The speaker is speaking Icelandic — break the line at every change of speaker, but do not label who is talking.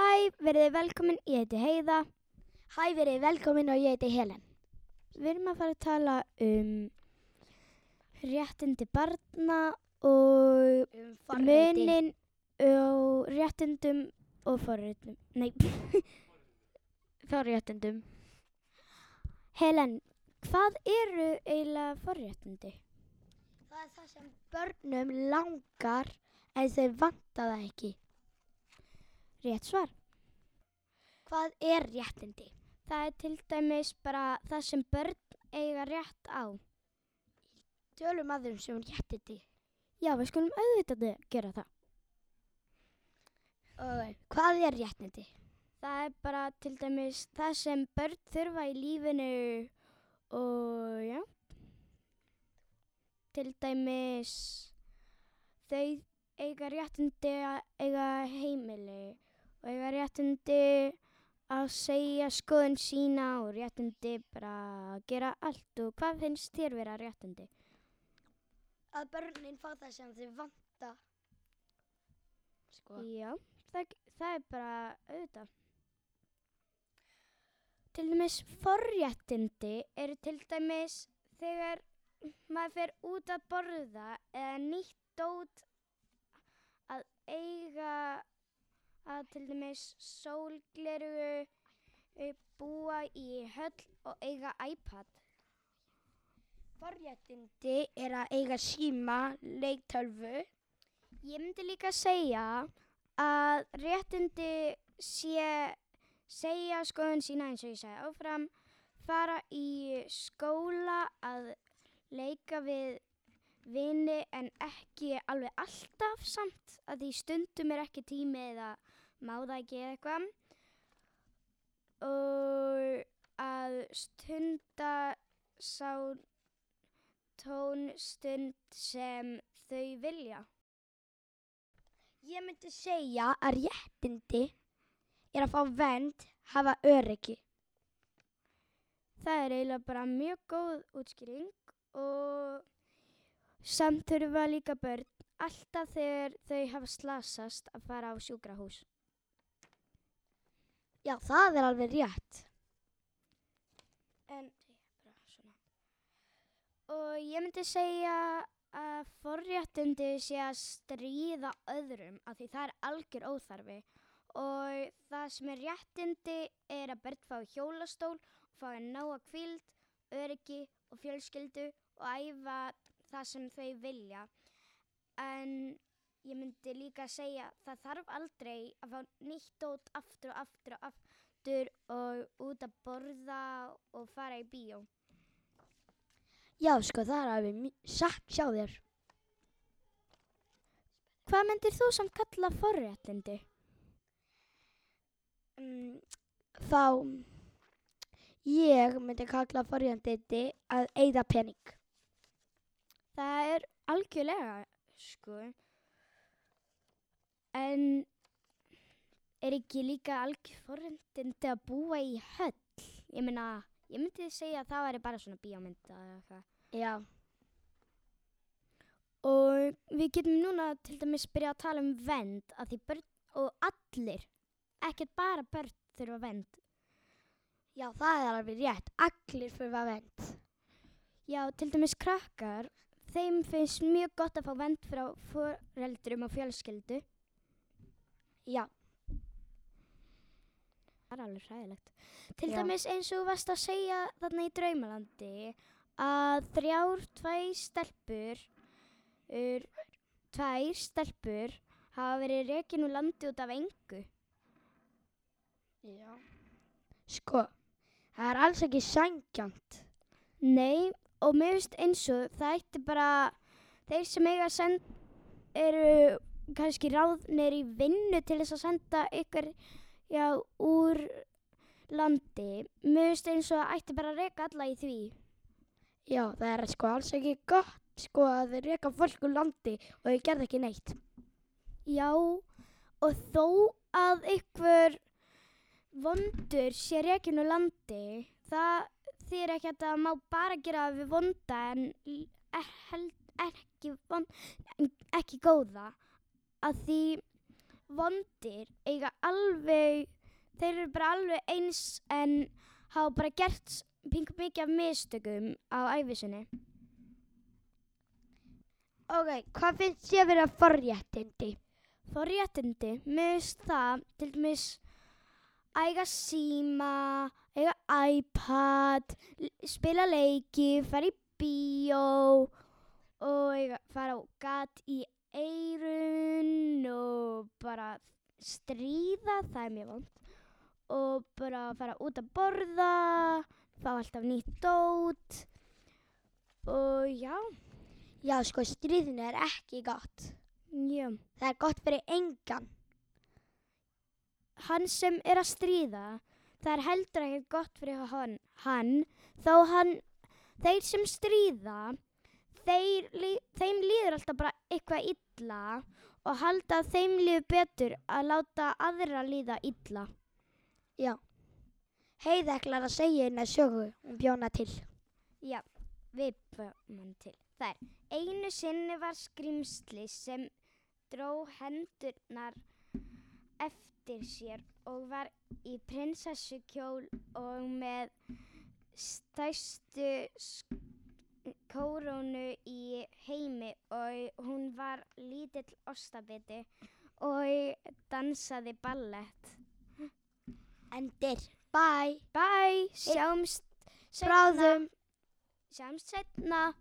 Hæ, verið velkomin, ég heiti Heiða.
Hæ, verið velkomin og ég heiti Helen.
Við erum að fara að tala um réttindi barna og
Um
munin og réttindum og forréttindum. Nei, forréttindum. Helen, hvað eru eiginlega forréttindi?
Það er það sem börnum langar en þau vanta það ekki.
Rétt svar.
Hvað er réttindi?
Það er til dæmis bara það sem börn eiga rétt á.
Tölum að þeim sem réttindi.
Já, við skulum auðvitað gera það.
Okay. Hvað er réttindi?
Það er bara til dæmis það sem börn þurfa í lífinu og já. Til dæmis þau eiga réttindi að eiga heimili og eiga réttindi að segja skoðun sína og réttindi bara að gera allt og hvað finnst þér vera réttindi?
Að börnin fá það sem þau vanta. Sko.
Já, það, það er bara auðvitað. Til dæmis forréttindi eru til dæmis þegar maður fer út að borða eða nýtt dót að eiga að til dæmis sólgleru búa í höll og eiga iPad.
Forréttindi er að eiga síma, leiktölvu.
Ég myndi líka segja að réttindi sé segja skoðun sína eins og ég segi áfram, fara í skóla að leika við vini en ekki alveg alltaf samt að því stundum er ekki tími eða má það eða eitthvað og að stunda sá tónstund sem þau vilja.
Ég myndi segja að réttindi er að fá vend, hafa öryggi.
Það er eiginlega bara mjög góð útskýring og samt þurfa líka börn alltaf þegar þau hafa slasast að fara á sjúkrahús.
Já, það er alveg rétt.
En. Og ég myndi segja að forréttindi sé að stríða öðrum af því það er algjör óþarfi og það sem er réttindi er að börn fá hjólastól fá að ná að kvíld, öryggi og fjölskyldu og æfa það sem þau vilja. En ég myndi líka segja það þarf aldrei að fá nýtt dót aftur og aftur og aftur og út að borða og fara í bíó.
Já, sko, það er alveg sagt hjá þér.
Hvað myndir þú samt kalla forréttindi?
Um, þá, ég myndi kalla forréttindi að eigða pening.
Það er algjörlega, sko. En er ekki líka algjör forréttindi að búa í höll? Ég meina, ég myndi segja að það væri bara svona bíómynda eða eitthvað.
Já.
Og við getum núna til dæmis byrja að tala um vend að því börn og allir, ekkert bara börn þurfa vend.
Já, það er alveg rétt. Allir þurfa vend.
Já, til dæmis krakkar, þeim finnst mjög gott að fá vend frá foreldrum og fjölskyldu.
Já.
Það er alveg hræðilegt. Til
Já.
dæmis eins og þú varst að segja þarna í Draumalandi að þrjár, tvær stelpur, ur, tvær stelpur hafa verið rekin úr landi út af engu.
Já. Sko, það er alls ekki sangjant.
Nei, og mér finnst eins og það ætti bara, þeir sem eiga að senda, eru kannski ráðnir í vinnu til þess að senda ykkur, já, úr landi. Mér finnst eins og það ætti bara að reka alla í því.
Já, það er sko alls ekki gott sko að reka fólk úr landi og þeir gerði ekki neitt.
Já, og þó að ykkur vondur sé rekin úr landi, það þýr ekki að það má bara gera við vonda en er, held, ekki, von, en ekki góða. Að því vondir eiga alveg, þeir eru bara alveg eins en hafa bara gert pingu mikið af mistökum á æfisinni.
Ok, hvað finnst þér að vera forréttindi?
Forréttindi, finnst það til dæmis eiga síma, eiga iPad, spila leiki, fara í bíó og eiga, fara á gat í eirun og bara stríða, það er mjög vond. Og bara fara út að borða, fá alltaf nýtt dót og já,
Já, sko, stríðinu er ekki gott.
já.
Það er gott fyrir engan.
hann sem er að stríða, það er heldur ekkert gott fyrir hann, hann þó hann, þeir sem stríða, þeir, lí- þeim líður alltaf bara eitthvað illa og halda að þeim líður betur að láta aðra líða illa.
Já. Heiða ætlar að segja henni sögu um bjóna til.
Já, við bönnum til. Það er, einu sinni var skrimsli sem dró hendurnar eftir sér og var í prinsessukjól og með stærstu sk- kórónu í heimi og hún var lítill ostabiti og dansaði ballett.
Endir. Bye.
Bye, sjáumst.
Bráðum.
Sjáumst setna.